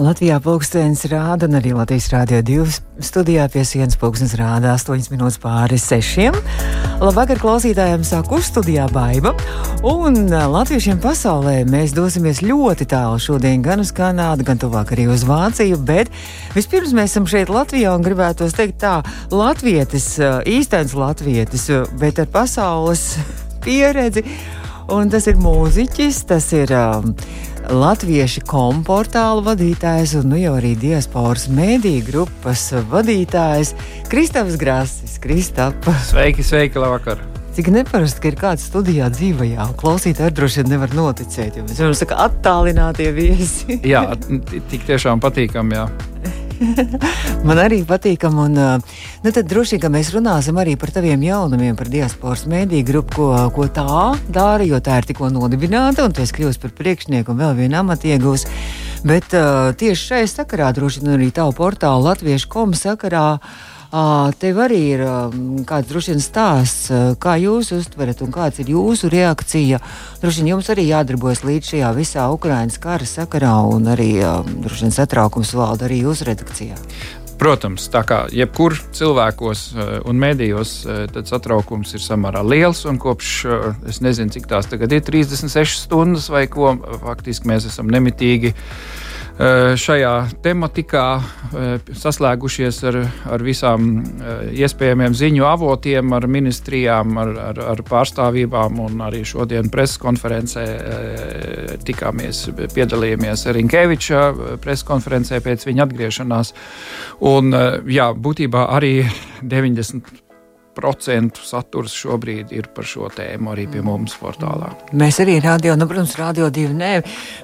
Latvijā pulkstenis rāda, un arī Latvijas Rādio 2 studijā pie sienas pulkstenis rāda 8 minūtes pāri 6. Labvakar klausītājiem sāku studijā baiva, un latviešiem pasaulē mēs dosimies ļoti tālu šodien gan uz Kanādu, gan tuvāk arī uz Vāciju, bet vispirms mēs esam šeit Latvijā un gribētos teikt tā, latvietis, īstenis latvietis, bet ar pasaules pieredzi, un tas ir mūziķis, tas ir um, latviešu komportāla vadītājs un nu jau arī diasporas mēdīju grupas vadītājs Kristofers Grāsis. Kristapa. Sveiki, sveiki, labvakar! Cik neparasti, ka ir kāds studijā dzīvajā, un klausītāji droši vien nevar noticēt, jo mēs varam sakot, attālinātie viesi. jā, tik tiešām patīkami. Man arī patīkam, un nu, tad droši vien mēs runāsim arī par taviem jaunumiem, par diasporas mēdīju grupu, ko, ko tā dara, jo tā ir tikko nodibināta, un tu esi kļuvusi par priekšnieku un vēl vienu amatu iegūsi. Bet uh, tieši šai sakarā, droši vien arī tavu portālu latviešu komu sakarā, uh, Tev arī ir kāds droši vien stāsts, kā jūs uztverat un kāds ir jūsu reakcija. Droši vien jums arī jādarbojas līdz šajā visā Ukraiņas kara sakarā un arī droši vien satraukums valda arī jūsu redakcijā. Protams, tā kā jebkur cilvēkos un medijos, tad satraukums ir samērā liels. Kopš es nezinu, cik tās tagad ir 36 stundas vai ko, faktiski mēs esam nemitīgi uh, šajā tematikā eh, saslēgušies ar, ar visām eh, iespējamiem ziņu avotiem, ar ministrijām, ar, ar, ar pārstāvībām. Arī šodien preses konferencē tikāmies, piedalījāmies Rinkeviča preses konferencē pēc viņa atgriešanās. Un, jā, būtībā arī 90 procentu saturs šobrīd ir par šo tēmu arī pie mums portālā. Mēs arī radio, nu, protams, radio divi nē,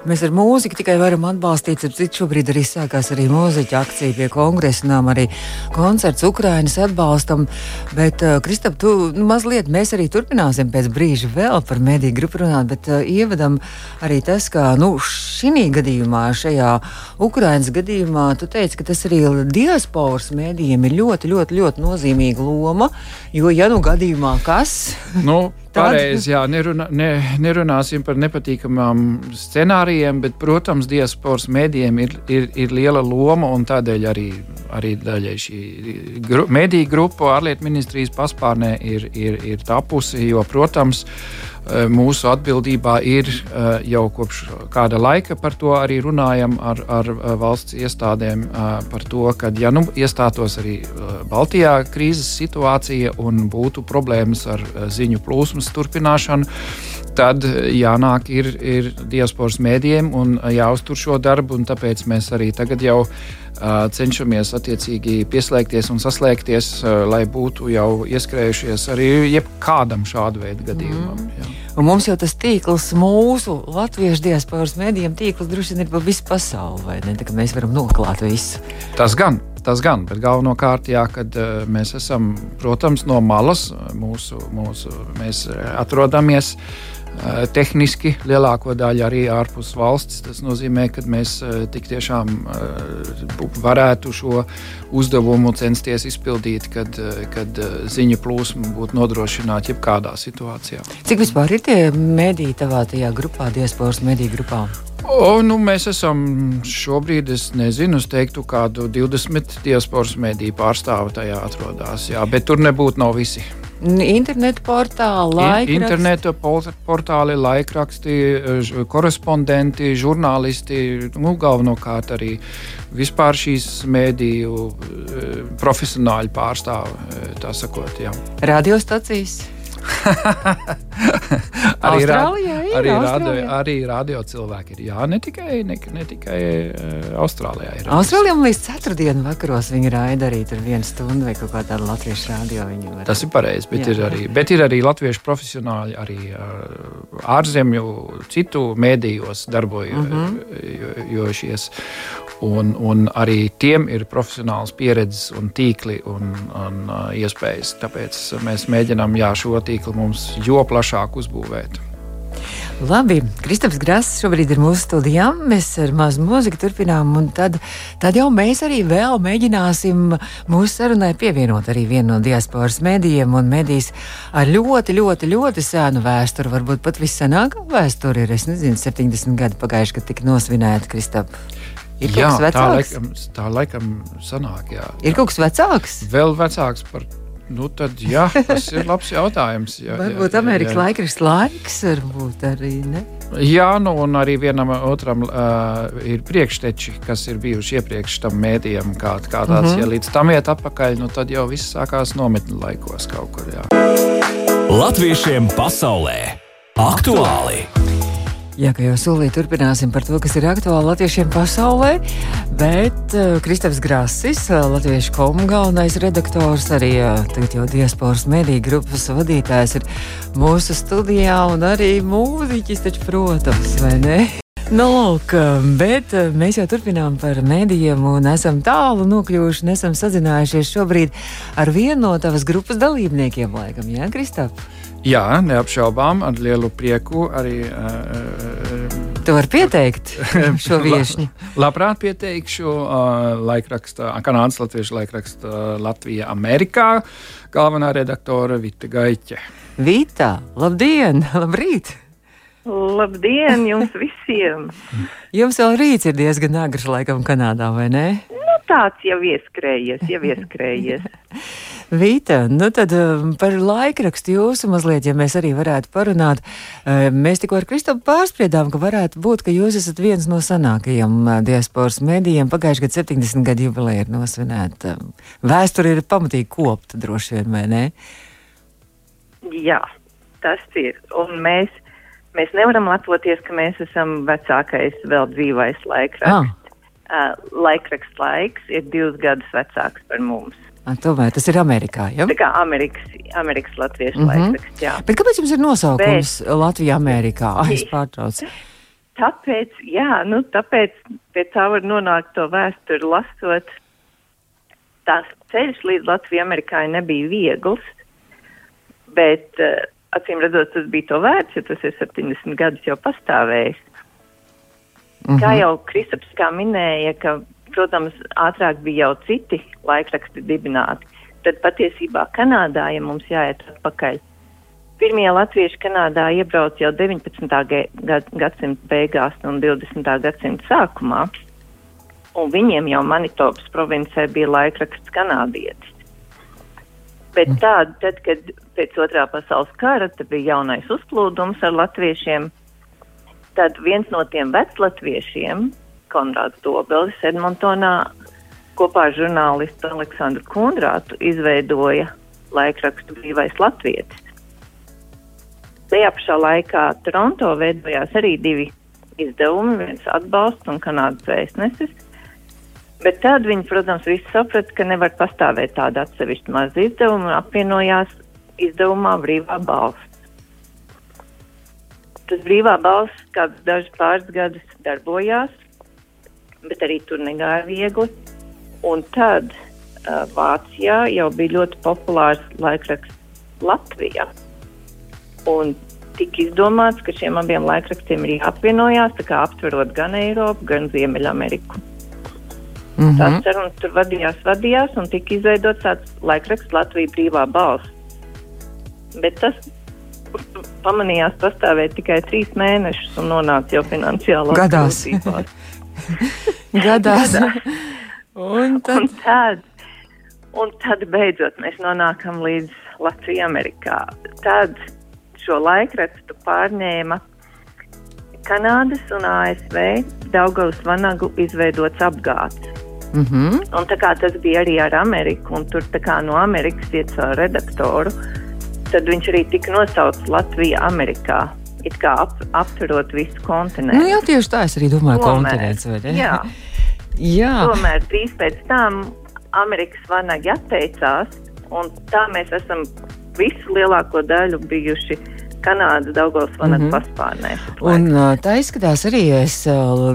mēs ar mūziku tikai varam atbalstīt, cik šobrīd arī sākās arī mūziķa akcija pie kongresinām, arī koncerts Ukrainas atbalstam, bet, uh, Kristap, tu nu, mazliet mēs arī turpināsim pēc brīža vēl par mediju grupu runāt, bet uh, ievadam arī tas, ka, nu, šī gadījumā, šajā Ukrainas gadījumā, tu teici, ka tas arī diasporas mēdījiem ir ļoti, ļoti, ļoti nozīmīga loma. Jo, ja nu gadījumā kas? Nu, Pareizi, jā, nerunā, ne, nerunāsim par nepatīkamām scenārijiem, bet, protams, diasporas mēdījiem ir, ir, ir liela loma un tādēļ arī, arī daļai šī gru, mediju grupa ārlietu ministrijas paspārnē ir, ir, ir tapusi, jo, protams, Eh, mūsu atbildībā ir eh, jau kopš kāda laika par to arī runājam ar, ar eh, valsts iestādēm. Par to, ka, ja nu iestātos arī Baltijā krīzes situācija un būtu problēmas ar ziņu plūsmas turpināšanu, tad jānāk ir, ir diasporas mēdījiem un jāuztur šo darbu. Tāpēc mēs arī tagad jau cenšamies attiecīgi pieslēgties un saslēgties, lai būtu jau ieskrējušies arī jebkādam šādu veidu gadījumam. Mm. Mums jau tas tīkls, mūsu latviešu diasporas mēdījiem, tīkls droši vien ir pa visu pasauli, vai ne? Tā, mēs varam noklāt visu. Tas gan. Tas gan, bet galvenokārt, jā, kad mēs esam, protams, no malas, mūsu, mūsu, mēs atrodamies uh, tehniski lielāko daļu arī ārpus valsts. Tas nozīmē, ka mēs eh, tik tiešām eh, varētu šo uzdevumu censties izpildīt, kad, kad ziņu plūsma būtu nodrošināta jebkādā situācijā. Cik vispār ir tie mediji tavā tajā grupā, diasporas mediju grupā? O, nu, mēs esam šobrīd, es nezinu, es teiktu, kādu 20 diasporas mediju pārstāvu tajā atrodas. Jā, bet tur nebūtu nav visi. Internetu portāli, laikraksti. Internetu portāli, laikraksti, korespondenti, žurnālisti, nu, galvenokārt arī vispār šīs mēdīju eh, profesionāļi pārstāv, eh, tā sakot. Jā. Radiostacijas. arī, Austrālijā ir, arī, radio, arī radio cilvēki ir. Jā, ne tikai, ne, ne tikai uh, Austrālijā. Ir Austrālijā līdz ceturtdienu vakaros viņi raida arī tur vienu stundu vai kaut kādā latviešu radio. Var... Tas ir pareizi, bet, ir arī, bet ir arī latviešu profesionāļi, arī uh, ārzemju citu mēdījos darbojušies. Mm -hmm. Un, un arī tiem ir profesionāls pieredzes, un tīkli un, un uh, iespējas. Tāpēc mēs mēģinām jā, šo tīklu mums jo plašāk uzbūvēt. Labi, Kristaps Grass šobrīd ir mūsu studijā. Mēs ar mazu mūziku turpinām, un tad, tad jau mēs arī vēl mēģināsim mūsu sarunai pievienot arī vienu no diasporas medijiem un medijas ar ļoti, ļoti, ļoti sēnu vēsturi. Varbūt pat vissenākā vēsture ir, es nezinu, 70 gadi pagājuši, kad tika nosvinēta Kristap. Ir jā, kaut kas tā vecāks? laikam, tā laikam sanāk, jā. Ir kaut kas vecāks? Vēl vecāks par. Nu, tad, jā, tas ir labs jautājums. Jā, Varbūt jā, Amerikas jā. laikraksts laiks, varbūt arī ne. Jā, nu, un arī vienam otram uh, ir priekšteči, kas ir bijuši iepriekš tam mēdījam, kā, kā tāds. Mm -hmm. Ja līdz tam iet atpakaļ, nu, tad jau viss sākās nometņu laikos kaut kur. Jā. Latviešiem pasaulē aktuāli! Jā, jau solīju, turpināsim par to, kas ir aktuāli latviešiem pasaulē. Bet uh, Kristofers Grasis, uh, Latviešu komu galvenais redaktors, arī uh, tagad jau diasporas mediju grupas vadītājs, ir mūsu studijā un arī mūziķis, taču, protams, vai ne? Nu, lūk, bet mēs jau turpinām par mēdījiem un esam tālu nokļuvuši un esam sazinājušies šobrīd ar vienu no tavas grupas dalībniekiem, laikam, Jā, Kristof? jā, neapšaubām, ar lielu prieku arī. Uh, Tu vari pieteikt šo viesņu. Labprāt pieteikšu uh, laikraksta, Kanādas Latviešu laikraksta Latvija Amerikā galvenā redaktore Vita Gaiķe. Vītā, labdien, labrīt! Labdien jums visiem! Jums vēl rīts ir diezgan agrs, laikam, Kanādā, vai ne? Nu, tāds jau ieskrējies, jau ieskrējies. Vīta, nu tad um, par laikrakstu jūsu mazliet, ja mēs arī varētu parunāt. Uh, Mēs tikko ar Kristofu pārspriedām, ka varētu būt, ka jūs esat viens no senākajiem uh, diasporas medijiem. Pagājušajā gadā 70 gadu jubileja ir nosvinēta. Vēsture ir pamatīgi kopta, droši vien, vai ne? Jā, tas ir. Un mēs, mēs nevaram lepoties, ka mēs esam vecākais vēl dzīvais laikraksts. Ah. Uh, laikraksts laiks ir divus gadus vecāks par mums. Tomēr tas ir Amerikā, ja? Tā kā Amerikas, Amerikas latviešu mm -hmm. laikraksts, jā. Bet kāpēc jums ir nosaukums Latvija Amerikā? Ai, es pārtraucu. Tāpēc, jā, nu, tāpēc pie tā var nonākt to vēsturi lasot. Tās ceļš līdz Latvijai Amerikai nebija viegls, bet uh, acīm redzot, tas bija to vērts, jo tas ir 70 gadus jau pastāvējis. Mm -hmm. Kā jau Kristaps kā minēja, ka, protams, ātrāk bija jau citi laikraksti dibināti, tad patiesībā Kanādā, ja mums jāiet atpakaļ, Pirmie latvieši Kanādā iebrauca jau 19. Ge gad, gadsimta beigās un 20. gadsimta sākumā, un viņiem jau Manitopas provincē bija laikraksts kanādietis. Bet tāda, tad, kad pēc otrā pasaules kara bija jaunais uzplūdums ar latviešiem, tad viens no tiem veclatviešiem, Konrāds Dobelis, Edmontonā kopā ar žurnālistu Aleksandru Kundrātu izveidoja laikrakstu Brīvais Latvietis. Tajā pašā laikā Toronto veidojās arī divi izdevumi, viens atbalsts un Kanādas vēstnesis. Bet tad viņi, protams, visi saprata, ka nevar pastāvēt tāda atsevišķa maza izdevuma un apvienojās izdevumā brīvā balss. Tas brīvā balss kādus dažus pāris gadus darbojās, bet arī tur negāja viegli. Un tad uh, Vācijā jau bija ļoti populārs laikraksts Latvijā. Un tika izdomāts, ka šiem abiem laikrakstiem ir jāapvienojās, aptverot gan Eiropu, gan Ziemeļameriku. Mm -hmm. Tās sarunas tur vadījās, vadījās, un tika izveidots tāds laikraksts Latvijas brīvā balss. Bet tas pamanījās pastāvēt tikai trīs mēnešus un nonāca jau finansiālā Gadās. Gadās. un tad, Un tad, un tad beidzot mēs nonākam līdz Latvijai Amerikā. Tad šo laikrakstu pārņēma Kanādas un ASV Daugavas Vanagu izveidots apgāds. mm -hmm. Un tā kā tas bija arī ar Ameriku, un tur tā kā no Amerikas iet savu redaktoru, tad viņš arī tika nosaukts Latvija Amerikā, it kā ap, aptverot visu kontinentu. nu, jā, tieši tā es arī domāju, Tomēr, kontinents. vai ne? Jā. jā. Tomēr drīz pēc tam Amerikas vanagi atteicās, un tā mēs esam visu lielāko daļu bijuši Kanādas Daugavas vanagu mm. -hmm. paspārnē. Un tā izskatās arī, es,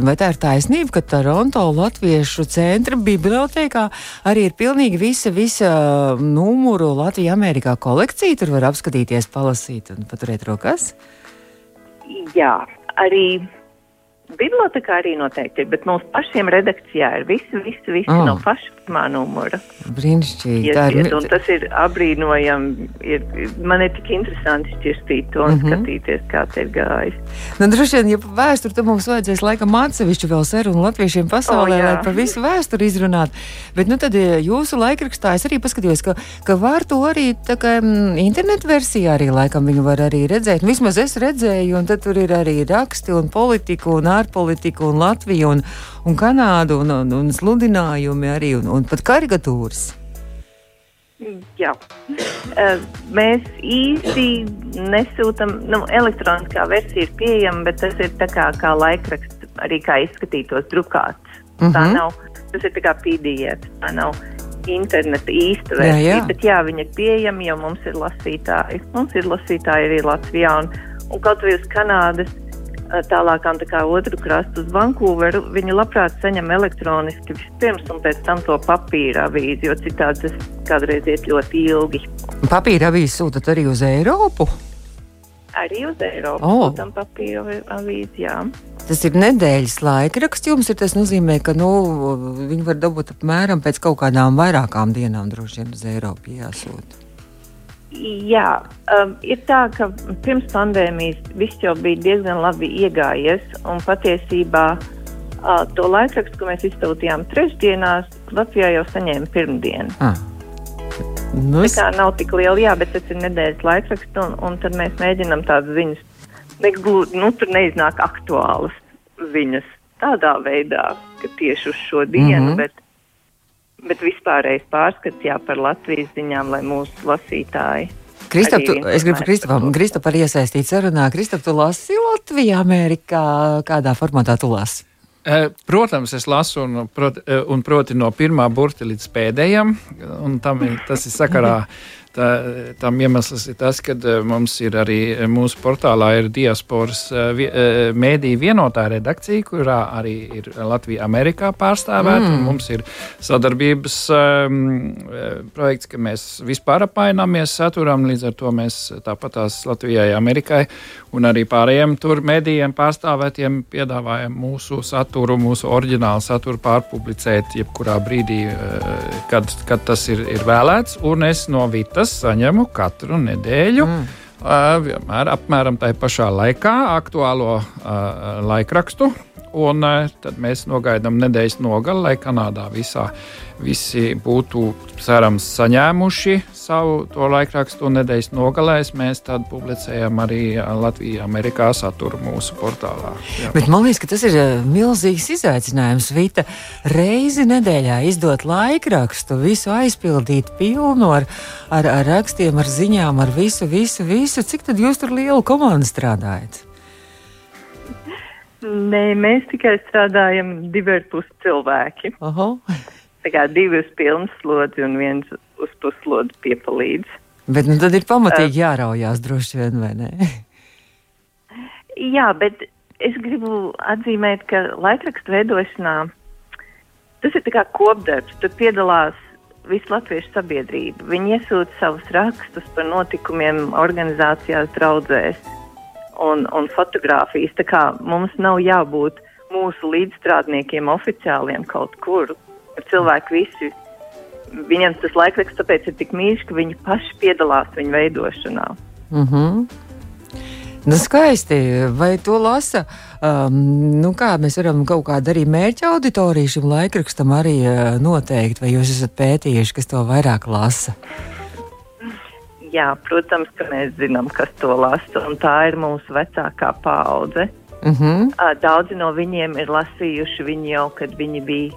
vai tā ir taisnība, ka Toronto Latviešu centra bibliotekā arī ir pilnīgi visa, visa numuru Latvija Amerikā kolekcija. Tur var apskatīties, palasīt un paturēt rokās. Jā, arī Bibliotēkā arī noteikti ir, bet mums pašiem redakcijā ir visi, visi, visi oh. no paša pirmā numura. Brīnišķīgi. Tā ir. Tas ir apbrīnojami. Ir, man ir tik interesanti šķirstīt to un mm -hmm. skatīties, kā tas ir gājis. Nu, droši vien, ja vēsturi, tad mums vajadzēs laikam atsevišķu vēl sarunu latviešiem pasaulē, oh, lai par visu vēsturi izrunātu. Bet, nu, tad jūsu laikrakstā es arī paskatījos, ka, ka var to arī kā mm, internetu versijā arī laikam viņu var arī redzēt. Vismaz es redzēju, un tad tur ir arī raksti un politika un ārpolitiku, un Latviju, un, un Kanādu, un, un, un sludinājumi arī, un, un pat karikatūras. Jā, mēs īsti nesūtām, nu, elektroniskā versija ir pieejama, bet tas ir tā kā, kā laikraksts, arī kā izskatītos drukāts. Mm -hmm. Tā mhm. nav, tas ir tā kā PDF, tā nav interneta īsta versija, jā, jā. bet jā, viņa ir pieejama, jo mums ir lasītāji. Mums ir lasītāji arī Latvijā, un, un kaut vai uz Kanādas tālākām tā kā otru krastu uz Vankūveru, viņi labprāt saņem elektroniski vispirms un pēc tam to papīra avīzi, jo citādi tas kādreiz iet ļoti ilgi. Papīra avīzi sūtat arī uz Eiropu? Arī uz Eiropu oh. sūtam papīra avīzi, jā. Tas ir nedēļas laikraksts jums, ir tas nozīmē, ka nu, viņi var dabūt apmēram pēc kaut kādām vairākām dienām droši vien uz Eiropu jāsūta. Jā, um, ir tā, ka pirms pandēmijas viss jau bija diezgan labi iegājies, un patiesībā uh, to laikrakstu, ko mēs izsūtījām trešdienās, Latvijā jau saņēma pirmdienu. Ah. Nu, es... Tā nav tik liela, jā, bet tas ir nedēļas laikraksts, un, un tad mēs mēģinām tādas ziņas, neglūd, nu, tur neiznāk aktuālas ziņas tādā veidā, ka tieši uz šo dienu, mm -hmm. bet bet vispārējais pārskats jā, par Latvijas ziņām, lai mūsu lasītāji. Kristop, tu, es gribu Kristopam, Kristopam iesaistīt sarunā. Kristop, tu lasi Latvijā, Amerikā, kādā formātā tu lasi? Protams, es lasu, un, proti, un proti no pirmā burta līdz pēdējam, un tam, tas ir sakarā Tā, tam iemesls ir tas, ka eh, mums ir arī eh, mūsu portālā ir diasporas eh, mēdīja vienotā redakcija, kurā arī ir Latvija Amerikā pārstāvēta. Mm. Mums ir sadarbības um, projekts, ka mēs vispār apmaināmies saturam, līdz ar to mēs tāpatās Latvijai, Amerikai un arī pārējiem tur mēdījiem pārstāvētiem piedāvājam mūsu saturu, mūsu oriģinālu saturu pārpublicēt jebkurā brīdī, kad, kad tas ir, ir vēlēts. Un es no Vita tas saņemu katru nedēļu. Mm. Vienmēr apmēram tajā pašā laikā aktuālo uh, laikrakstu. Un uh, tad mēs nogaidām nedēļas nogali, lai Kanādā visā visi būtu cerams saņēmuši savu to laikrakstu nedēļas nogalēs. Mēs tad publicējam arī Latvijā, Amerikā saturu mūsu portālā. Jā. Bet man liekas, ka tas ir milzīgs izaicinājums. Vita reizi nedēļā izdot laikrakstu, visu aizpildīt pilnu ar, ar, ar rakstiem, ar ziņām, ar visu, visu, visu. Cik tad jūs tur lielu komandu strādājat? Nē, mēs tikai strādājam divi ar pus cilvēki. Aha tā kā divas pilnas slodzi un viens uz puslodzi piepalīdz. Bet nu, tad ir pamatīgi uh, jāraujās droši vien, vai ne? jā, bet es gribu atzīmēt, ka laikrakstu veidošanā tas ir kā kopdarbs. Tur piedalās visu latviešu sabiedrību. Viņi iesūta savus rakstus par notikumiem organizācijās, draudzēs un, un fotografijas. Tā kā mums nav jābūt mūsu līdzstrādniekiem oficiāliem kaut kur cilvēki visi, viņiem tas laikraksts tāpēc ir tik mīļš, ka viņi paši piedalās viņa veidošanā. Mm -hmm. Nu, skaisti. Vai to lasa? Um, nu, kā mēs varam kaut kādu arī mērķa auditoriju šim laikrakstam arī uh, noteikt, vai jūs esat pētījuši, kas to vairāk lasa? Jā, protams, ka mēs zinām, kas to lasa, un tā ir mūsu vecākā paudze. -huh. uh, daudzi no viņiem ir lasījuši viņu jau, kad viņi bija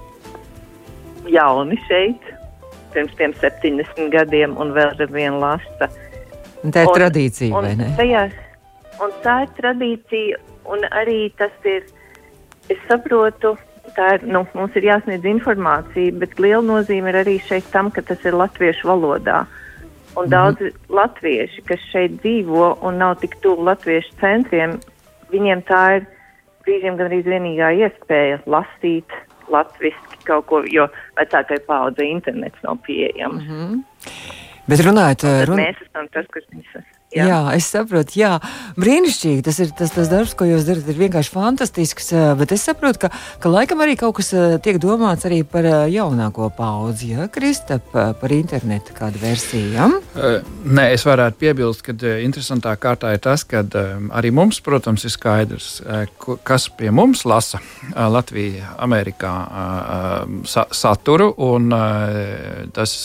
jauni šeit, pirms tiem 70 gadiem, un vēl ar vienu lasta. Un tā ir un, tradīcija, un, vai ne? Tajā, un tā ir tradīcija, un arī tas ir, es saprotu, tā ir, nu, mums ir jāsniedz informācija, bet liela nozīme ir arī šeit tam, ka tas ir latviešu valodā. Un mm -hmm. daudzi latvieši, kas šeit dzīvo un nav tik tuvu latviešu centriem, viņiem tā ir brīžiem gan arī vienīgā iespēja lasīt latviski kaut ko, jo vecākai paudze internets nav pieejams. Mm -hmm. Bet runājot, run... mēs esam tas, kas viņus Jā. jā, es saprotu, jā, brīnišķīgi. Tas ir tas, tas darbs, ko jūs darat, ir vienkārši fantastisks. Bet es saprotu, ka, ka laikam arī kaut kas tiek domāts arī par jaunāko paudzi, ja Kristap, par internetu kādu versiju. Ja? Nē, es varētu piebilst, ka interesantā kārtā ir tas, ka arī mums, protams, ir skaidrs, kas pie mums lasa Latvijā, Amerikā saturu, un tas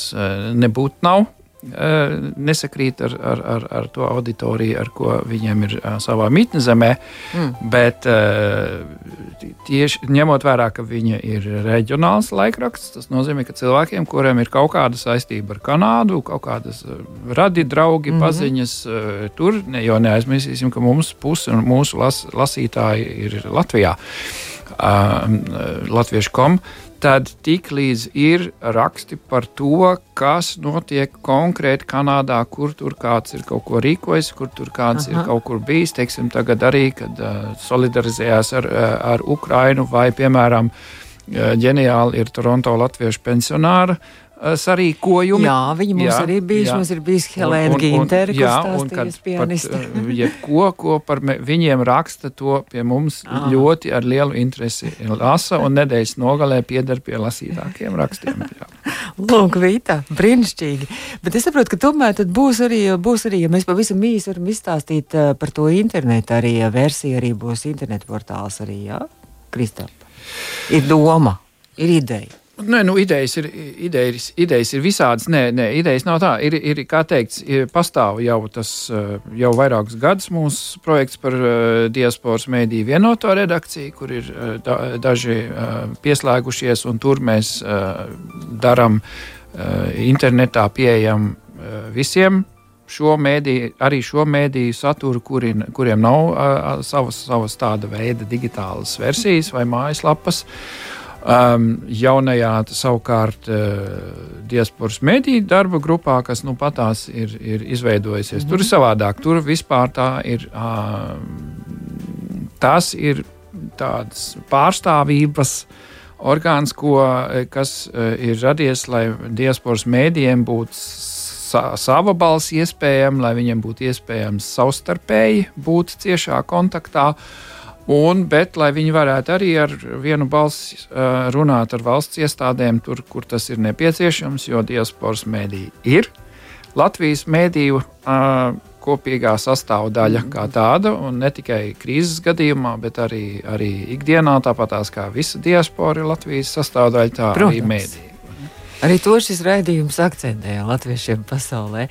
nebūtu nav nesakrīt ar, ar, ar, ar to auditoriju, ar ko viņiem ir savā mītnes zemē. Mm. Bet tieši ņemot vērā, ka viņa ir reģionāls laikraksts, tas nozīmē, ka cilvēkiem, kuriem ir kaut kāda saistība ar Kanādu, kaut kādas radi, draugi, mm -hmm. paziņas, tur ne, jo neaizmirsīsim, ka mums puse no mūsu las, lasītāji ir Latvijā. Uh, Latviešu komu tad tiklīdz ir raksti par to, kas notiek konkrēti Kanādā, kur tur kāds ir kaut ko rīkojis, kur tur kāds Aha. ir kaut kur bijis. Teiksim, tagad arī, kad uh, solidarizējās ar, uh, ar Ukrainu vai, piemēram, uh, ģeniāli ir Toronto latviešu pensionāra sarīkojumi. Jā, viņi mums jā, arī. Jā. Mums ir bijis Helēna Gintere, kas stāstījas pianiste. Pat, eh, jebko, ko par me, viņiem raksta, to pie mums ah. ļoti ar lielu interesi lasa un nedēļas nogalē piedar pie lasītākiem rakstiem. Jā. Lūk, Vīta, brīnišķīgi. Bet es saprotu, ka tomēr būs arī, būs arī, ja mēs pavisam īsi varam izstāstīt uh, par to internetu, arī ja versija arī būs internetu portāls arī, jā, Kristap. Ir doma, ir ideja. Nē, nu, idejas, ir, idejas, idejas ir visādas. Nē, nē, idejas nav tā. Ir, ir kā teikts, ir, pastāv jau tas jau vairākus gadus mūsu projekts par uh, diasporas mēdīju vienoto redakciju, kur ir uh, da, daži pieslēgušies, un tur mēs darām internetā pieejam visiem. Šo mēdīju, arī šo mēdīju saturu, kuri, kuriem nav uh, savas, savas tāda veida digitālas versijas vai mājaslapas. Uh, Um, jaunajā savukārt uh, diasporas mediju darba grupā, kas nu patās ir, ir izveidojusies. Mm -hmm. Tur ir mhm. savādāk. Tur vispār tā ir. Uh, tas ir tāds pārstāvības orgāns, ko, kas uh, ir radies, lai diasporas mēdījiem būtu sa sava balss iespējama, lai viņiem būtu iespējams savstarpēji būt ciešā kontaktā. Uh, Un, bet, lai viņi varētu arī ar vienu balsi uh, runāt ar valsts iestādēm, tur, kur tas ir nepieciešams, jo diasporas mēdīja ir Latvijas mēdīju uh, kopīgā sastāvdaļa kā tāda, un ne tikai krīzes gadījumā, bet arī, arī ikdienā, tāpat kā visa diaspora ir Latvijas sastāvdaļa, tā Protams. arī mēdīja. Arī to šis raidījums akcentēja latviešiem pasaulē.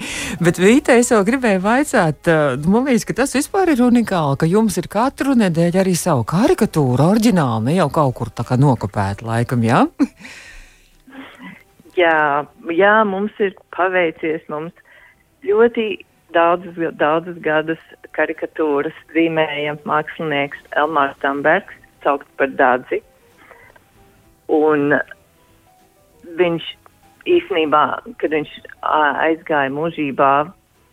Bet Vītē es jau gribēju vaicāt, man liekas, ka tas vispār ir unikāli, ka jums ir katru nedēļu arī savu karikatūru, oriģināli, ne jau kaut kur tā kā nokopēta laikam, jā? jā, jā, mums ir paveicies, mums ļoti daudzus, daudzus gadus karikatūras zīmēja mākslinieks Elmārs Tambergs, saukt par Dādzi. Un viņš īsnībā, kad viņš aizgāja mūžībā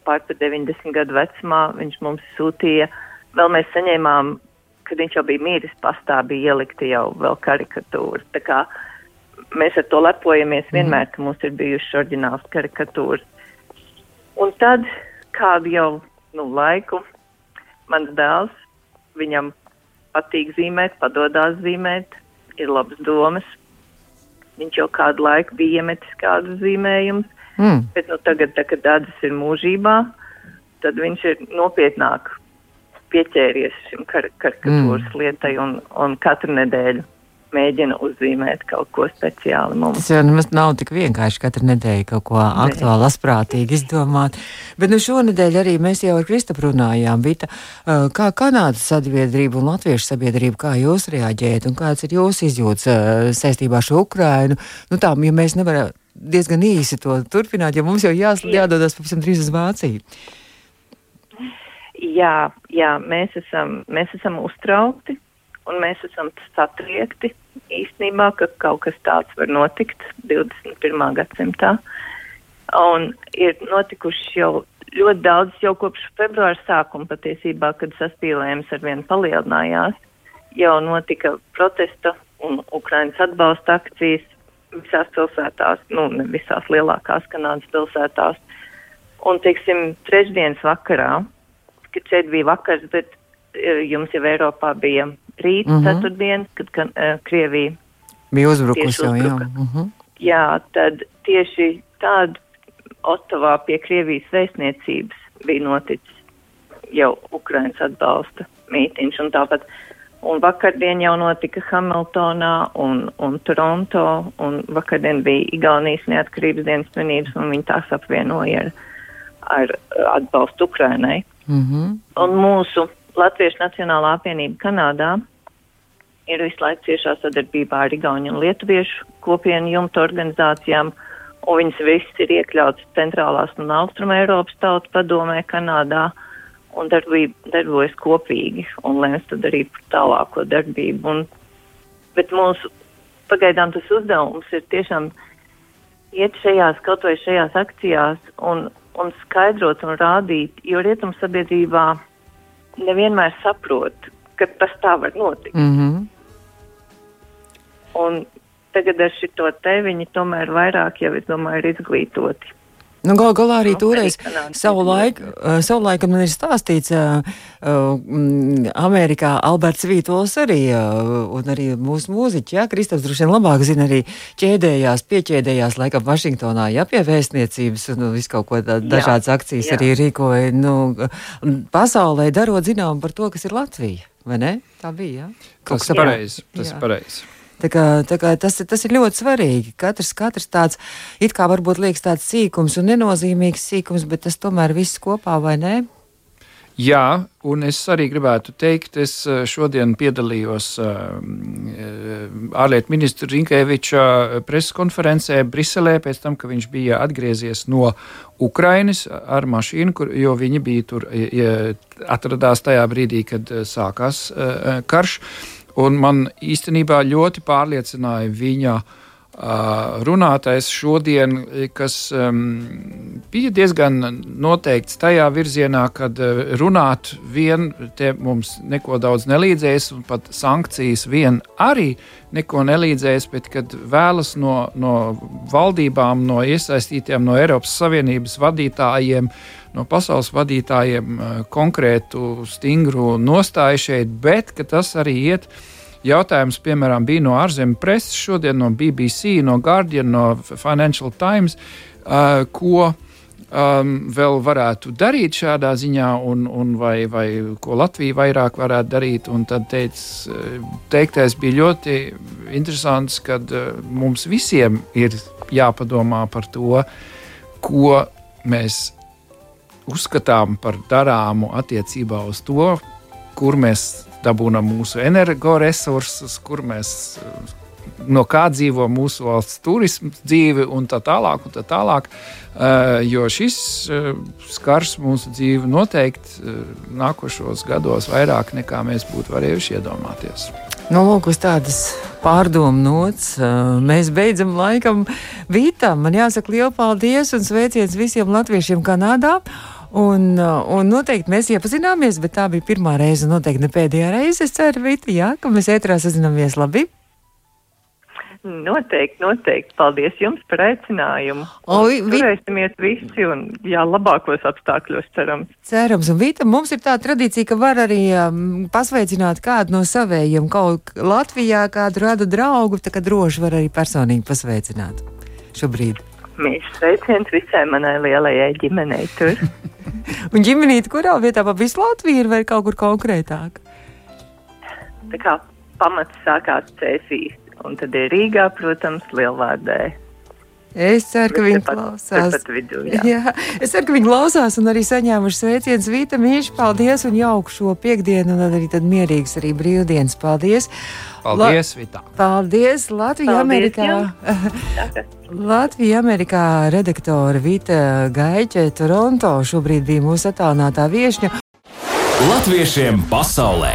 pār par 90 gadu vecumā, viņš mums sūtīja, vēl mēs saņēmām, kad viņš jau bija mīris, pastā bija ielikta jau vēl karikatūra. Tā kā mēs ar to lepojamies mhm. vienmēr, ka mums ir bijušas oriģināls karikatūras. Un tad kādu jau nu, laiku mans dēls, viņam patīk zīmēt, padodās zīmēt, ir labas domas, Viņš jau kādu laiku bija iemetis kādus zīmējumus, mm. bet nu, tagad, tā, kad Dārzs ir mūžībā, tad viņš ir nopietnāk pieķēries šim kar karikatūras mm. lietai un, un katru nedēļu mēģina uzzīmēt kaut ko speciālu mums. Tas jau nemaz nav tik vienkārši katru nedēļu kaut ko aktuāli, asprātīgi izdomāt. Bet nu šonadēļ arī mēs jau ar Kristapu runājām, Vita, kā Kanādas sabiedrība un Latviešu sabiedrība, kā jūs reaģējat un kāds ir jūsu izjūts saistībā ar šo Ukrainu? Nu tā, ja mēs nevaram diezgan īsi to turpināt, jo mums jau jās, jādodas pavisam drīz uz Vāciju. Jā, jā mēs, esam, mēs esam uztraukti un mēs esam satriekti īstenībā, ka kaut kas tāds var notikt 21. gadsimtā. Un ir notikuši jau ļoti daudz, jau kopš februāra sākuma patiesībā, kad saspīlējums ar vienu palielinājās, jau notika protesta un Ukrainas atbalsta akcijas visās pilsētās, nu, ne visās lielākās Kanādas pilsētās. Un, teiksim, trešdienas vakarā, kad šeit bija vakars, bet uh, jums jau Eiropā bija rīta mm. -hmm. ceturtdienas, kad kan, uh, Krievija Bija uzbrukusi jau, jā. Uh -huh. Jā, tad tieši tāda Otavā pie Krievijas vēstniecības bija noticis jau Ukrainas atbalsta mītīņš un tāpat. Un vakardien jau notika Hamiltonā un, un Toronto, un vakardien bija Igaunijas neatkarības dienas svinības, un viņi tās apvienoja ar, ar atbalstu Ukrainai. Uh -huh. Un mūsu Latviešu Nacionālā apvienība Kanādā ir visu laiku ciešā sadarbībā ar Igauniju un Lietuviešu kopienu jumta organizācijām, un viņas visas ir iekļautas centrālās un austruma Eiropas tautu padomē Kanādā un darbība, darbojas kopīgi un lēms tad arī par tālāko darbību. Un, bet mūsu pagaidām tas uzdevums ir tiešām iet šajās, kaut vai šajās akcijās un, un skaidrot un rādīt, jo rietumu sabiedrībā nevienmēr saprot, ka tas tā var notikt. Uh -huh. Un tagad ar šito te viņi tomēr vairāk jau, es domāju, ir izglītoti. Nu, gal galā arī Nu, toreiz savu laiku, uh, savu laiku man ir stāstīts, uh, mm, Amerikā Alberts Vītols arī, uh, un arī mūsu mūziķi, jā, Kristaps droši vien labāk zina arī ķēdējās, pieķēdējās laikam Vašingtonā, jā, pie vēstniecības un nu, visu kaut ko tā, dažādas akcijas jā. arī rīkoja, nu, pasaulē darot zinām par to, kas ir Latvija, vai ne? Tā bija, jā? Kaut Tas ir pareizi. Tas Jā. ir pareizi. Tā kā, tā kā tas, tas ir ļoti svarīgi. Katrs, katrs tāds, it kā varbūt liekas tāds sīkums un nenozīmīgs sīkums, bet tas tomēr viss kopā, vai ne? Jā, un es arī gribētu teikt, es eh, šodien piedalījos eh, ārlietu ministra Rinkeviča preses konferencē Briselē, pēc tam, ka viņš bija atgriezies no Ukrainas ar mašīnu, kur, jo viņi bija tur, atradās tajā brīdī, kad eh, sākās eh, karš. Un man īstenībā ļoti pārliecināja viņa runātais šodien, kas um, bija diezgan noteikts tajā virzienā, kad runāt vien mums neko daudz nelīdzēs, un pat sankcijas vien arī neko nelīdzēs, bet kad vēlas no, no valdībām, no iesaistītiem, no Eiropas Savienības vadītājiem, no pasaules vadītājiem uh, konkrētu, stingru nostāju šeit, bet tas arī iet. Jautājums, piemēram, bija no ārzemju preses, šodien no BBC, no Guardian, no Financial Times, uh, ko um, vēl varētu darīt šādā ziņā, un, un vai, vai ko Latvija vairāk varētu darīt. Un tad teic, teiktais bija ļoti interesants, ka uh, mums visiem ir jāpadomā par to, ko mēs uzskatām par darāmu attiecībā uz to, kur mēs dabūjam mūsu energoresursus, kur mēs no kā dzīvo mūsu valsts turisma dzīve un tā tālāk. Un tā tālāk. Uh, jo šis uh, skars mūsu dzīvi noteikti nākošos gados vairāk nekā mēs būtu varējuši iedomāties. Nu, lūk, uz tādas pārdomu nots. Mēs beidzam laikam vītam. Man jāsaka liels paldies un sveiciens visiem latviešiem Kanādā. Un, uh, un noteikti mēs iepazināmies, bet tā bija pirmā reize, un noteikti ne pēdējā reize. Es ceru, Vita, jā, ka mēs ētrā sazināmies labi. Noteikti, noteikti. Paldies jums par aicinājumu. O, vi- Turēsimies visi un, jā, labākos apstākļos cerams. Cerams, un Vita, mums ir tā tradīcija, ka var arī um, pasveicināt kādu no savējiem, kaut Latvijā kādu radu draugu, tā kā droši var arī personīgi pasveicināt šobrīd. Mīļš sveiciens visai manai lielajai ģimenei tur. Un ģimenīte, kurā vietā pa visu Latviju ir vai kaut kur konkrētāk? Tā kā pamats sākās Cēsīs, un tad ir Rīgā, protams, Lielvārdē. Es ceru, ka viņi Tepat- klausās. vidū, jā. jā, es ceru, ka viņi klausās un arī saņēmuši sveicienus. Vita Mīļš, paldies un jauku šo piekdienu un arī tad mierīgs arī brīvdienas. Paldies! Paldies, Vitā! Paldies Latvijā, Paldies Amerikā! Latvijā, Amerikā redaktore Vita Gaiķe, Toronto šobrīd bija mūsu attālinātā viešņa. Latviešiem pasaulē!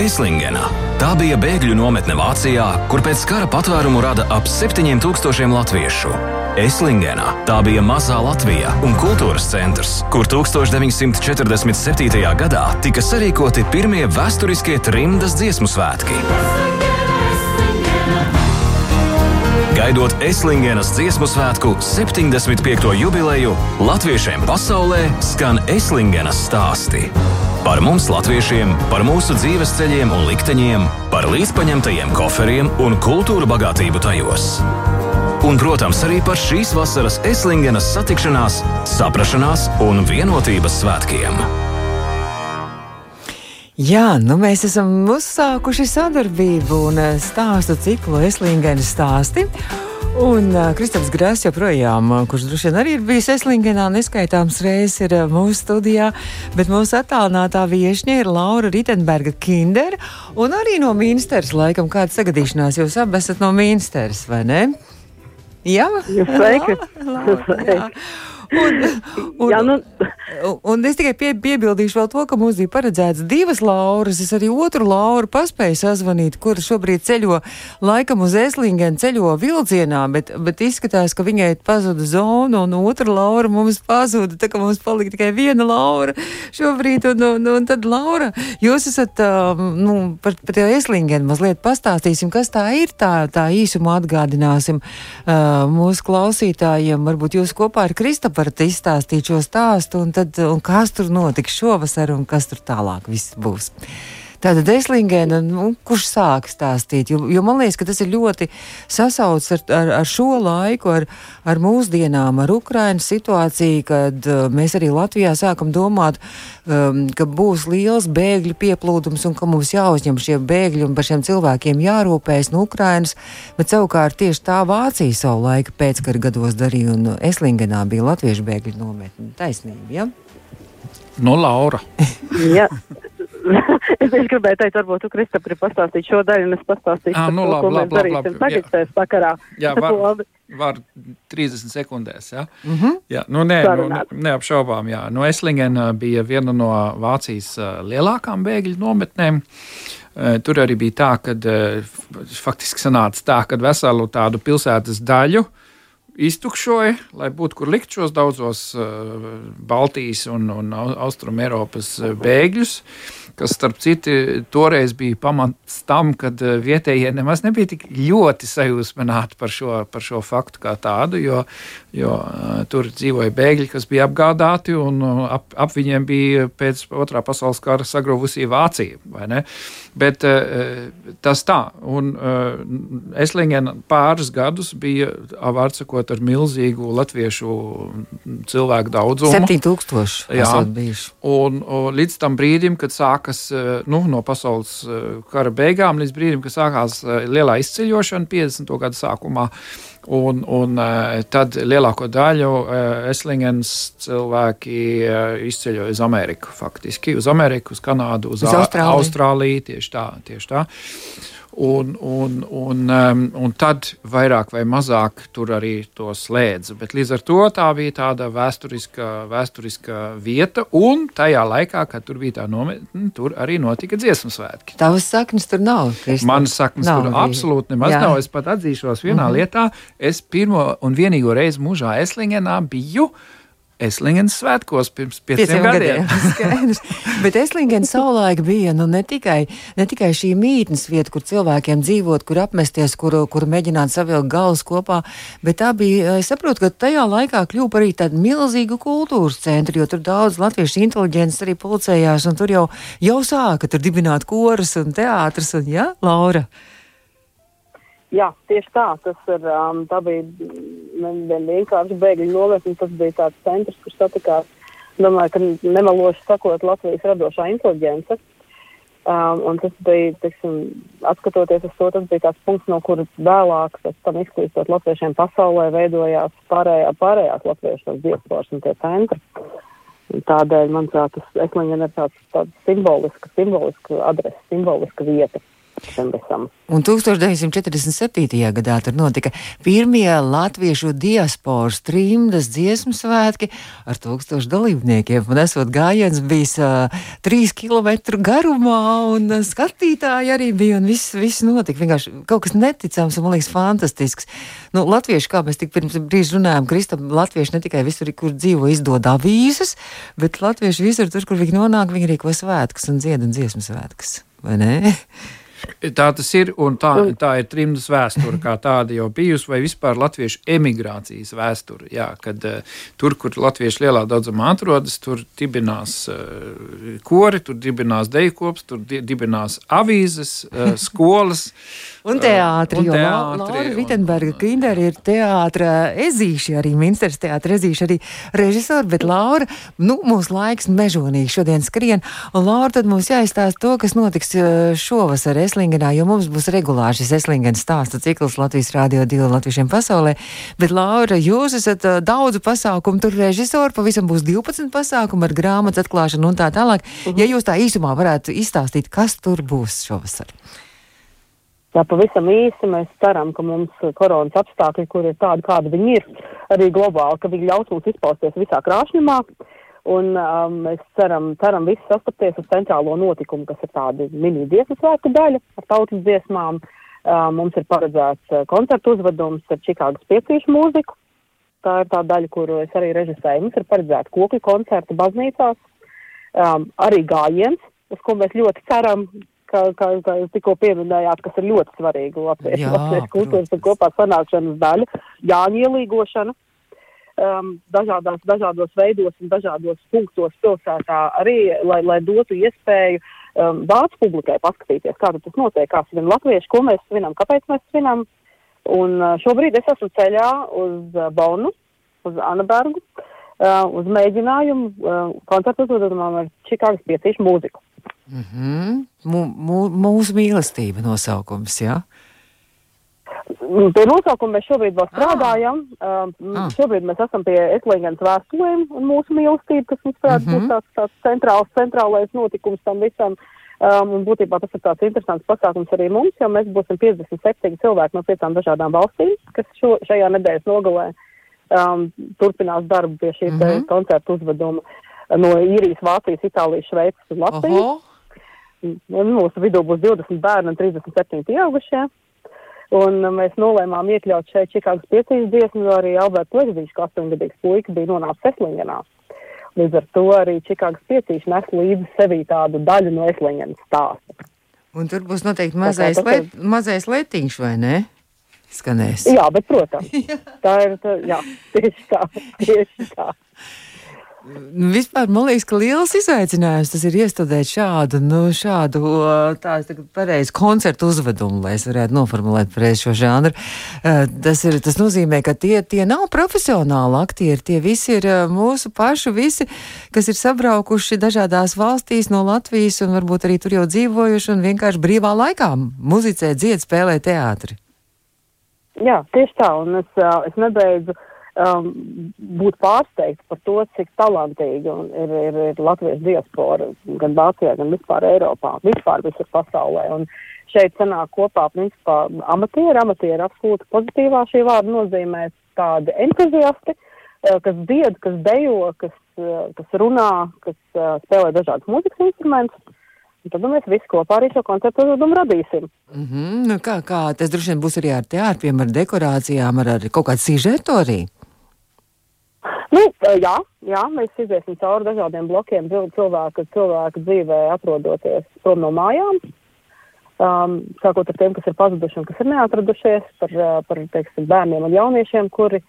Eslingenā. Tā bija bēgļu nometne Vācijā, kur pēc kara patvērumu rada ap 7000 latviešu. Eslingenā tā bija mazā Latvija un kultūras centrs, kur 1947. gadā tika sarīkoti pirmie vēsturiskie trimdas dziesmu svētki. gaidot Eslingenas dziesmu svētku 75. jubileju, latviešiem pasaulē skan Eslingenas stāsti. Par mums, latviešiem, par mūsu dzīves ceļiem un likteņiem, par līdzpaņemtajiem koferiem un kultūra bagātību tajos. Un, protams, arī par šīs vasaras Eslingenas satikšanās, saprašanās un vienotības svētkiem. Jā, nu mēs esam uzsākuši sadarbību un eh, stāstu ciklu Eslingenas stāsti. Un uh, Kristofers Grāns joprojām, kurš droši vien arī ir bijis Eslingenā, neskaitāms reizes ir uh, mūsu studijā, bet mūsu attālinātā viešņa ir Laura Ritenberga Kinder, un arī no Mīnsteres, laikam, kāda sagadīšanās jūs abi esat no Mīnsteres, vai ne? Jā, Sveiki! Un, un, Jā, nu, un es tikai pie, piebildīšu vēl to, ka mums bija paredzēts divas lauras. Es arī otru lauru paspēju sazvanīt, kur šobrīd ceļo laikam uz Eslingenu, ceļo vilcienā, bet, bet izskatās, ka viņai pazuda zona un otra laura mums pazuda. Tā kā mums palika tikai viena laura šobrīd. Un, un, un tad, Laura, jūs esat um, nu, par, par to Eslingenu mazliet pastāstīsim, kas tā ir. Tā, tā īsumā atgādināsim uh, mūsu klausītājiem. Varbūt jūs kopā ar Kristapam varat izstāstīt šo stāstu, un, tad, un kas tur notiks šovasar, un kas tur tālāk viss būs. Tātad Eslingēna, nu, kurš sāk stāstīt, jo, jo man liekas, ka tas ir ļoti sasaucts ar, ar, ar šo laiku, ar, ar mūsdienām, ar Ukrainas situāciju, kad uh, mēs arī Latvijā sākam domāt, um, ka būs liels bēgļu pieplūdums un ka mums jāuzņem šie bēgļi un par šiem cilvēkiem jārūpējas no Ukrainas, bet savukārt tieši tā Vācija savu laiku pēckara gados darīja un Eslingenā bija latviešu bēgļu nometne. Taisnība, ja? No Laura. jā. es tieši gribēju teikt, varbūt tu, Kristap, grib pastāstīt šo daļu, un es pastāstīšu, par nu to, labi, ko mēs labi, labi, darīsim labi, tagad jā. tajā sakarā. Jā, var, Labi. var 30 sekundēs. Ja? Mm -hmm. Jā, nu, nē, nu, Sarunāt. ne- neapšaubām. Jā. Nu, Eslingena bija viena no Vācijas lielākām bēgļu nometnēm. Tur arī bija tā, ka faktiski sanāca tā, ka veselu tādu pilsētas daļu iztukšoja, lai būtu kur likt šos daudzos uh, Baltijas un, un Au- Austrum Eiropas uh, bēgļus, kas, starp citu, toreiz bija pamats tam, ka uh, vietējie nemaz nebija tik ļoti sajūsmināti par šo, par šo faktu kā tādu, jo, jo uh, tur dzīvoja bēgļi, kas bija apgādāti, un uh, ap, ap viņiem bija pēc otrā pasaules kara sagruvusī Vācija. Bet uh, tas tā, un uh, Eslingena pāris gadus bija, vārdsakot, ar milzīgu latviešu cilvēku daudzumu. 7000 Jā. bijuši. Un, un līdz tam brīdim, kad sākas nu, no pasaules kara beigām, līdz brīdim, kad sākās lielā izceļošana 50. gada sākumā. Un, un eh, tad lielāko daļu eh, Eslingens cilvēki eh, izceļoja uz Ameriku. Faktiski uz Ameriku, uz Kanādu, uz, Uz Austrāliju. Austrāliju. Tieši tā. Tieši tā. Un, un, un, um, un tad vairāk vai mazāk tur arī to slēdza. Bet līdz ar to tā bija tāda vēsturiska, vēsturiska vieta, un tajā laikā, kad tur bija tā nometne, tur arī notika dziesmu svētki. Tavas saknes tur nav. Manas saknes Nav tur bija. absolūti nemaz Jā. nav. Es pat atzīšos vienā mm -hmm. lietā. Es pirmo un vienīgo reizi mūžā Eslingenā biju. Eslingenas svētkos pirms pieciem, Pieciem gadiem. gadiem. Bet Eslingena savulaik bija nu, ne, tikai, ne tikai šī mītnes vieta, kur cilvēkiem dzīvot, kur apmesties, kur, kur mēģināt savilkt galus kopā, bet tā bija, es saprotu, ka tajā laikā kļuva arī tāda milzīga kultūras centra, jo tur daudz latviešu inteliģents arī pulcējās, un tur jau, jau sāka tur dibināt koras un teātris, un jā, Laura. Jā, tieši tā. Tas ir, um, tā bija nevien vienkārši bēgļu nometne. Tas bija tāds centrs, kur satikās, domāju, ka nemeloši sakot, Latvijas radošā inteliģence. Um, un tas bija, teiksim, atskatoties uz to, tas bija tāds punkts, no kuras vēlāk, pēc tam izklīstot latviešiem pasaulē, veidojās pārējā, pārējās latviešu diasporas un tie centri. Un Tādēļ, manuprāt, tas Eslingen ir tāds, tāds simboliska, simboliska adrese, simboliska vieta šim visam. Un 1947. gadā tur notika pirmie latviešu diasporas trimdas dziesmu svētki ar tūkstošu dalībniekiem. Un esot gājiens bijis uh, trīs kilometru garumā, un uh, skatītāji arī bija, un viss, viss notika. Vienkārši kaut kas neticams un, man liekas, fantastisks. Nu, latvieši, kā mēs tik pirms brīža runājām, Kristam, latvieši ne tikai visur, kur dzīvo, izdod avīzes, bet latvieši visur, tur, kur viņi nonāk, viņi rīko svētkus un dzied un dziesmu svētkus. Vai ne? Tā tas ir, un tā, tā ir trimdas vēsture, kā tāda jau bijusi, vai vispār latviešu emigrācijas vēsture. Jā, kad uh, tur, kur latvieši lielā daudzumā atrodas, tur dibinās uh, kori, tur dibinās dejkops, tur di dibinās avīzes, uh, skolas. Un teātri, jo Laura Vitenberga Kinder ir teātra ezīši, arī Minsters teātra ezīši, arī režisori, bet Laura, nu, mūsu laiks mežonīgi šodien skrien, un Laura tad mums jāizstāst to, kas notiks šovasar Eslingenā, jo mums būs regulāri šis Eslingenas stāstu cikls Latvijas Rādio 2 Latviešiem pasaulē, bet Laura, jūs esat daudzu pasākumu, tur režisori, pavisam būs 12 pasākumu ar grāmatas atklāšanu un tā tālāk. Uh -huh. Ja jūs tā īsumā varētu izstāstīt, kas tur būs šovasar? Jā, pavisam īsi mēs ceram, ka mums koronas apstākļi, kur ir tādi, kādi viņi ir, arī globāli, ka viņi ļaus mums izpausties visā krāšņumā. Un um, mēs ceram, ceram visi sastapties uz centrālo notikumu, kas ir tāda mini dziesmu svētku daļa ar tautas dziesmām. Um, mums ir paredzēts uh, koncertu uzvedums ar Čikāgas piecīšu mūziku. Tā ir tā daļa, kuru es arī režisēju. Mums ir paredzēta kokļu koncerta baznīcās, um, arī gājiens, uz ko mēs ļoti ceram, kā, kā, kā jūs tikko pieminējāt, kas ir ļoti svarīga latviešu kultūras un kopā sanākšanas daļa, jāņa ielīgošana. Um, dažādās, dažādos veidos un dažādos punktos pilsētā arī, lai, lai dotu iespēju um, vācu publikai paskatīties, kā tas notiek, kā svin latvieši, ko mēs svinam, kāpēc mēs svinam. Un uh, šobrīd es esmu ceļā uz uh, Bonu, uz Anabergu, uh, uz mēģinājumu uh, koncertu uzvedumam ar Čikāgas piecīšu mūziku. Mm -hmm. Mūsu mīlestība nosaukums, jā? Ja? Pie nosaukuma mēs šobrīd vēl strādājam. Ah. Um, ah. Šobrīd mēs esam pie Eslīgas vēstulēm un mūsu mīlestība, kas mums prāt mm -hmm. būs tāds, tāds centrāls, centrālais notikums tam visam. Um, un būtībā tas ir tāds interesants pasākums arī mums, jo mēs būsim 57 cilvēki no piecām dažādām valstīm, kas šo, šajā nedēļas nogalē um, turpinās darbu pie šī mm -hmm. koncerta uzveduma no Īrijas, Vācijas, Itālijas, Šveices un Latvijas. Oho. Un mūsu vidū būs 20 bērni un 37 pieaugušie. Un mēs nolēmām iekļaut šeit Čikāgas piecīs dziesmu, jo arī Alberts Leģzīšs, kā 8-gadīgs puika, bija nonācis Eslingenā. Līdz ar to arī Čikāgas piecīs nes līdzi sevī tādu daļu no Eslingenas stāsta. Un tur būs noteikti mazais, let, ir... mazais letiņš, vai ne? Skanēs. Jā, bet, protams, tā ir, tā, jā, tieši tā, tieši tā. Nu, vispār man liekas, ka liels izaicinājums tas ir iestudēt šādu, nu, šādu tādu pareizu koncertu uzvedumu, lai es varētu noformulēt pareizi šo žanru. Tas, ir, tas nozīmē, ka tie, tie nav profesionāli aktieri, tie visi ir mūsu pašu, visi, kas ir sabraukuši dažādās valstīs no Latvijas un varbūt arī tur jau dzīvojuši un vienkārši brīvā laikā muzicē, dzied, spēlē teātri. Jā, tieši tā, un es, es nebeidzu um, būt pārsteigts par to, cik talantīgi ir, ir, ir latviešu diaspora gan Vācijā, gan vispār Eiropā, vispār visur pasaulē. Un šeit sanāk kopā, principā, amatieri, amatieri absolūti pozitīvā šī vārda nozīmē tādi entuziasti, uh, kas died, kas dejo, kas, uh, kas runā, kas uh, spēlē dažādas mūzikas instrumentus. Un tad nu, mēs visi kopā arī šo koncertu uzvedumu radīsim. Mm -hmm, nu kā, kā, tas droši vien būs arī ar teātriem, ar dekorācijām, ar, ar kaut kādu sižetu arī. Nu, jā, jā, mēs iziesim cauri dažādiem blokiem cilvēku, cilvēku dzīvē, atrodoties prom no mājām. Um, sākot ar tiem, kas ir pazuduši un kas ir neatradušies, par, par teiksim, bērniem un jauniešiem, kuri,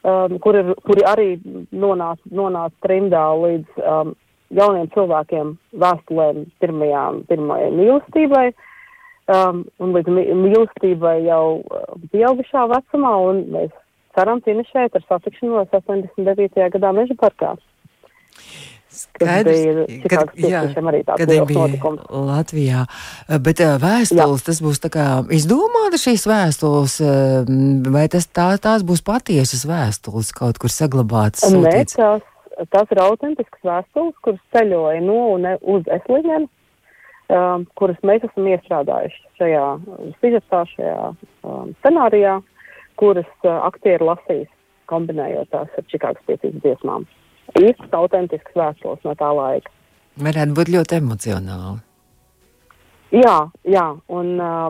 um, kuri, kuri arī nonāca nonāc trimdā līdz um, jauniem cilvēkiem vēstulēm pirmajām, pirmajai mīlestībai. Um, un līdz mīlestībai jau pieaugušā vecumā, un mēs ceram finišēt ar satikšanos 89. gadā Meža parkā. Skaidrs, kad, jā, kad bija notikums. Latvijā. Bet vēstules, jā. tas būs tā kā izdomāta šīs vēstules, vai tas tā, tās būs patiesas vēstules kaut kur saglabātas? Nē, tās, tās ir autentiskas vēstules, kuras ceļoja no un uz Eslingenu, um, kuras mēs esam iestrādājuši šajā sižetā, šajā um, scenārijā. Uh, kuras aktieri lasīs, kombinējot tās ar Čikāgas piecības dziesmām. Īsts, autentisks vēstules no tā laika. Varētu būt ļoti emocionāli. Jā, jā, un uh,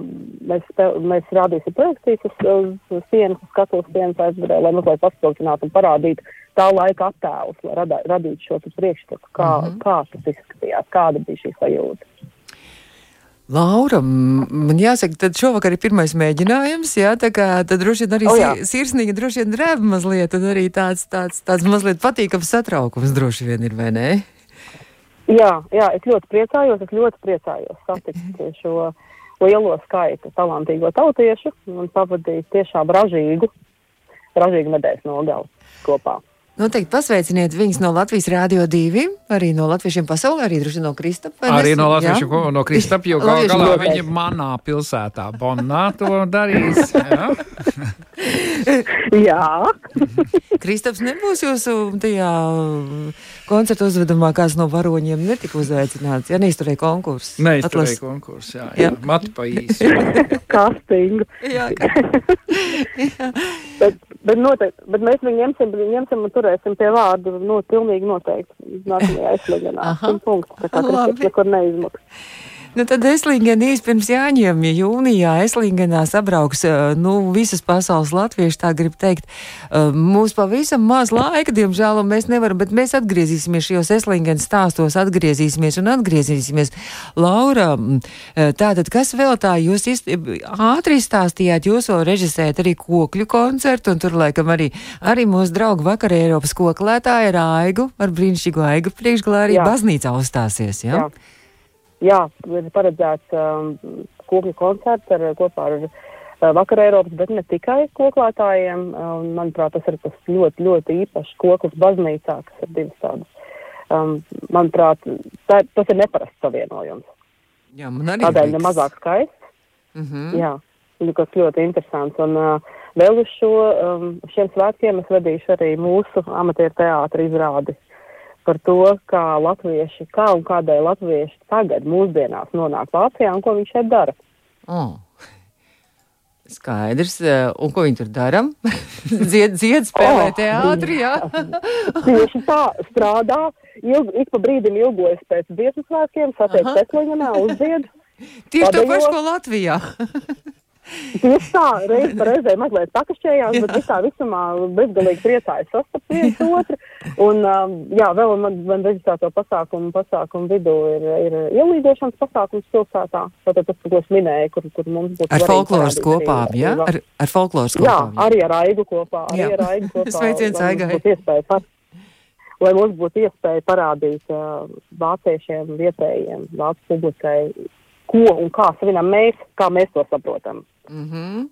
mēs, spēl, mēs rādīsim projekcijas uz, uz sienas, uz skatuves sienas aizvarē, lai mazliet paspilgtinātu un parādītu tā laika attēlus, lai radā, radītu šo priekšstatu, kā, mm -hmm. kā tas izskatījās, kāda bija šī sajūta. Laura, man jāsaka, tad šovakar ir pirmais mēģinājums, jā, tā kā tad droši vien arī O, jā. si- sirsnīgi droši vien drēb mazliet, un arī tāds, tāds, tāds mazliet patīkams satraukums droši vien ir, vai ne? Jā, jā, es ļoti priecājos, es ļoti priecājos satikt šo lielo skaitu talantīgo tautiešu un pavadīt tiešām ražīgu, ražīgu nedēļas nogali kopā. Noteikti pasveiciniet viņus no Latvijas Rādio 2, arī no Latviešiem pasaulē, arī droši no Kristapa. Arī no Latvijas, no Kristapa, jo gal galā viņi manā pilsētā, Bonnā, to darīs. Jā. Jā, Kristaps nebūs jūsu tajā koncerta uzvedumā, kāds no varoņiem netika uzaicināts, ja neizturēja konkursu. Neizturēja konkursu, jā, Jā. jā. Mati pa īsi. kastingu. Jā, ka- Bet, bet, noteikti, bet mēs viņu ņemsim, ņemsim un turēsim pie vārdu. No, pilnīgi noteikti. Nākamajā aizslēgšanā. Punktus. Tā kā. Kristaps nekur neizmuks. Nu, tad Eslingena īsi pirms jāņem, ja jūnijā Eslingenā sabrauks uh, nu, visas pasaules latvieši, tā grib teikt. Uh, Mums pavisam maz laika, diemžēl, un mēs nevaram, bet mēs atgriezīsimies šajos Eslingenas stāstos, atgriezīsimies un atgriezīsimies. Laura, mm, uh, tātad, kas vēl tā, jūs ist, ātri izstāstījāt, jūs vēl režisējat arī kokļu koncertu, un tur laikam arī, arī mūsu draugu vakar Eiropas koklētāja ar Aigu, ar brīnišķīgu Aigu priekšgalā arī Jā. baznīcā uzstāsies, jā? Jā. Jā, ir paredzēts um, kopju koncerts ar, kopā ar uh, Vakar Eiropas, bet ne tikai koklētājiem. Um, manuprāt, tas ir tas ļoti, ļoti īpašs koklis baznīcā, kas ir divas tādas. Um, manuprāt, tā, tas ir neparasts savienojums. Jā, man arī Tādēļ ne mazāk skaists. Mhm. Jā, un kas ļoti interesants. Un uh, vēl uz šo, um, šiem svētkiem es vedīšu arī mūsu amatieru teātra izrādi par to, kā latvieši, kā un kādēļ latvieši tagad mūsdienās nonāk Vācijā un ko viņi šeit dara. Oh. Skaidrs, eh, un ko viņi tur dara? dzied, dzied, spēlē Oh, teātri, jā. Tieši tā strādā, ilg, ik pa brīdim ilgojas pēc dziesmu svētkiem, satiek Aha. Tesliņamā, uzdzied. Tieši to pašu, ko Latvijā. Tieši tā, reiz reizē mazliet pakašķējās, bet visā visumā bezgalīgi priecājas sastapt viens otru. Un, um, jā, vēl man, man reģistrēto pasākumu, pasākumu vidū ir, ir ielīdošanas pasākums pilsētā. Tātad tas, ko es minēju, kur, kur mums būtu Ar folkloras kopām, jā? arī- Ar, ar folkloras Jā, kopām. arī ar Aigu kopā. Arī Jā. ar Aigu kopā Sveiciens Aigai. Lai mums būtu iespēja parādīt uh, vāciešiem, vietējiem, vācu publikai, ko un kā savinām mēs, kā mēs to saprotam. Mm -hmm.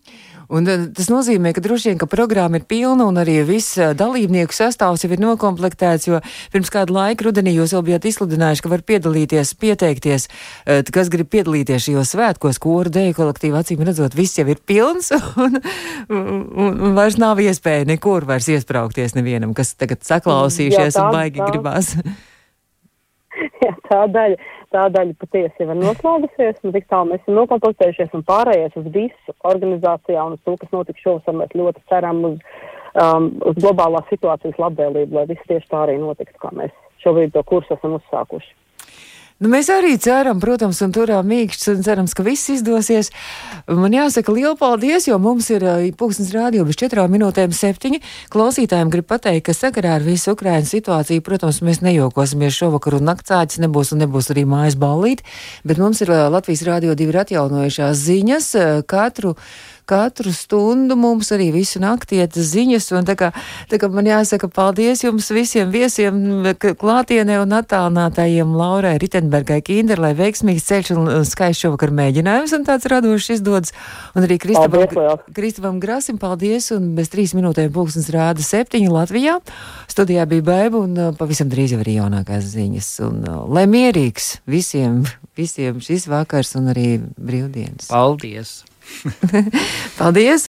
Un eh, tas nozīmē, ka droši vien, ka programma ir pilna un arī viss eh, dalībnieku sastāvs jau ir nokomplektēts, jo pirms kādu laiku rudenī jūs vēl bijāt izsludinājuši, ka var piedalīties, pieteikties, eh, kas grib piedalīties šajos svētkos, koru deju kolektīvu, acīm redzot, viss jau ir pilns un, un, un, vairs nav iespēja nekur vairs iespraukties nevienam, kas tagad saklausījušies Jā, tā- un baigi tā- gribās. Jā, tā daļa, tā daļa patiesi jau ir noslēgusies, un tik tālu mēs esam nokomplektējušies un pārējais uz visu organizācijā un uz to, kas notiks šovasar, mēs ļoti ceram uz, um, uz globālās situācijas labvēlību, lai viss tieši tā arī notiks, kā mēs šobrīd to kursu esam uzsākuši. Nu, mēs arī ceram, protams, un turām mīkšķus un cerams, ka viss izdosies. Man jāsaka liela paldies, jo mums ir pūkstens rādio bez četrām minūtēm septiņi. Klausītājiem grib pateikt, ka sakarā ar visu Ukrainas situāciju, protams, mēs nejokosimies šovakar un naktsāķis nebūs un nebūs arī mājas ballīt, bet mums ir Latvijas rādio divi atjaunojušās ziņas katru. Katru stundu mums arī visu nakti iet ziņas, un tā kā, tā kā man jāsaka paldies jums visiem viesiem klātienē un attālinātājiem Laurai Ritenbergai Kinder, lai veiksmīgs ceļš un skaists šovakar mēģinājums un tāds radošs izdodas. Un arī Kristapam. Kristapam Grasim paldies, un bez trīs minūtēm pulksnes rāda septiņi Latvijā. Studijā bija baiba, un uh, pavisam drīz jau arī jaunākās ziņas. Un, uh, lai mierīgs visiem, visiem šis vakars un arī brīvdienas. Paldies! Paldies!